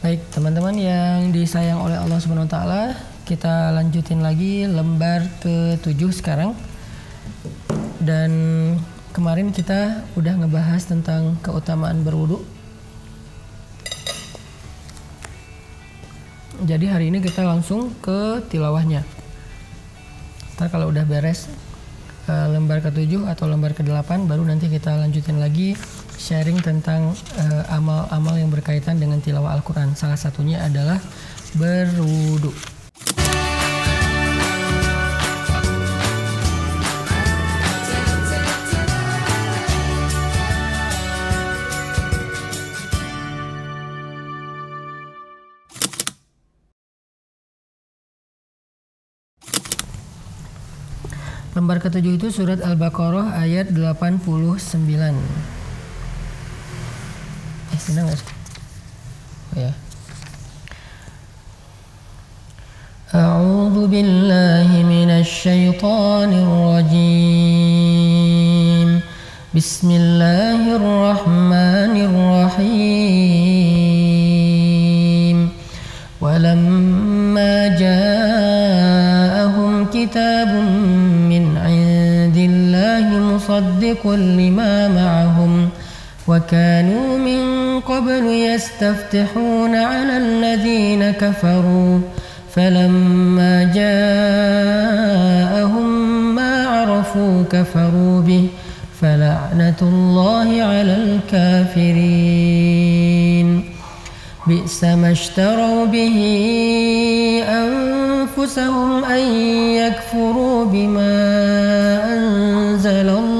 Baik, teman-teman yang disayang oleh Allah Subhanahu wa taala, kita lanjutin lagi lembar ke-7 sekarang. Dan kemarin kita udah ngebahas tentang keutamaan berwudu. Jadi hari ini kita langsung ke tilawahnya. Ntar kalau udah beres uh, lembar ke-7 atau lembar ke-8 baru nanti kita lanjutin lagi sharing tentang eh, amal-amal uh, yang berkaitan dengan tilawah Al-Qur'an. Salah satunya adalah berwudu. Lembar ketujuh itu surat Al-Baqarah ayat 89. Sih? Oh, ya. أعوذ بالله من الشيطان الرجيم بسم الله الرحمن الرحيم ولما جاءهم كتاب مصدق لما معهم وكانوا من قبل يستفتحون على الذين كفروا فلما جاءهم ما عرفوا كفروا به فلعنة الله على الكافرين. بئس ما اشتروا به أنفسهم أن يكفروا بما أنزل الله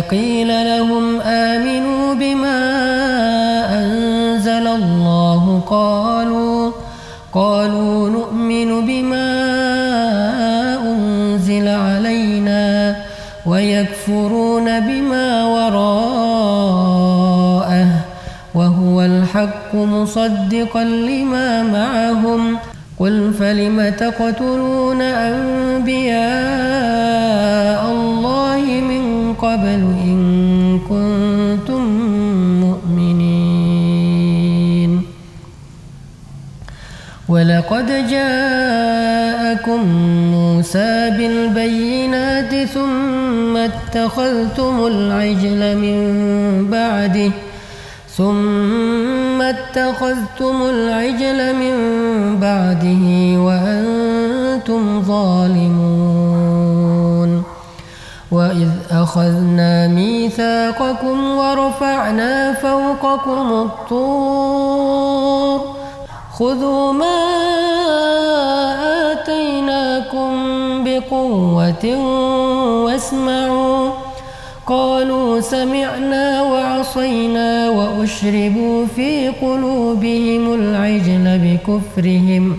قيل لهم آمنوا بما أنزل الله قالوا قالوا نؤمن بما أنزل علينا ويكفرون بما وراءه وهو الحق مصدقا لما معهم قل فلم تقتلون أنبياء الله قبل إن كنتم مؤمنين. ولقد جاءكم موسى بالبينات ثم اتخذتم العجل من بعده ثم اتخذتم العجل من بعده وأنتم ظالمون. وإذ أخذنا ميثاقكم ورفعنا فوقكم الطور. خذوا ما آتيناكم بقوة واسمعوا. قالوا سمعنا وعصينا وأشربوا في قلوبهم العجل بكفرهم.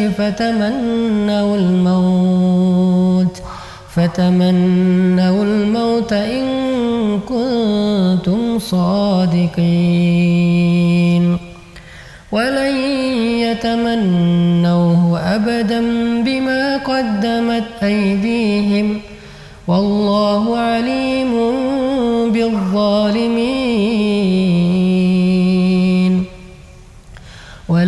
فتمنوا الموت فتمنوا الموت إن كنتم صادقين. ولن يتمنوه أبدا بما قدمت أيديهم والله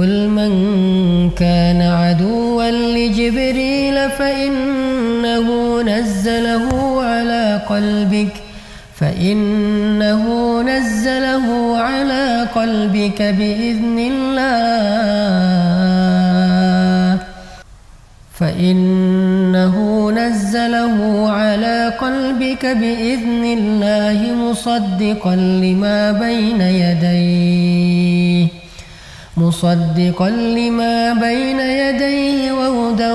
قل من كان عدوا لجبريل فإنه نزله على قلبك فإنه نزله على قلبك بإذن الله فإنه نزله على قلبك بإذن الله مصدقا لما بين يديه. مصدقا لما بين يديه وهدى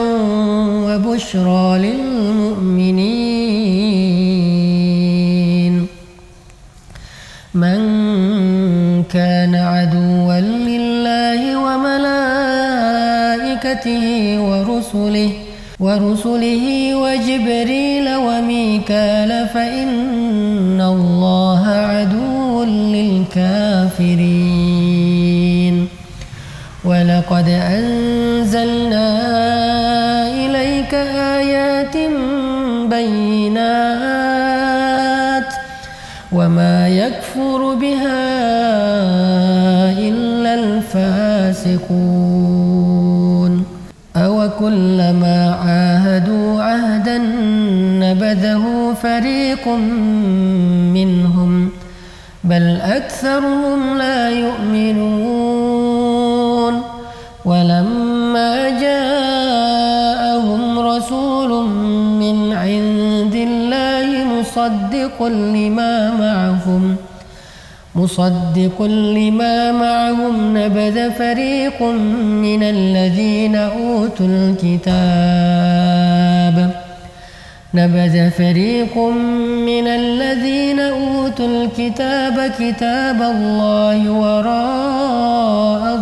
وبشرى للمؤمنين. من كان عدوا لله وملائكته ورسله ورسله وجبريل وميكال فإن الله عدو للكافرين. ولقد أنزلنا إليك آيات بينات وما يكفر بها إلا الفاسقون. أو كلما عاهدوا عهدا نبذه فريق منهم بل أكثرهم لا يؤمنون. ولما جاءهم رسول من عند الله مصدق لما معهم مصدق لما معهم نبذ فريق من الذين أوتوا الكتاب نبذ فريق من الذين أوتوا الكتاب كتاب الله وراء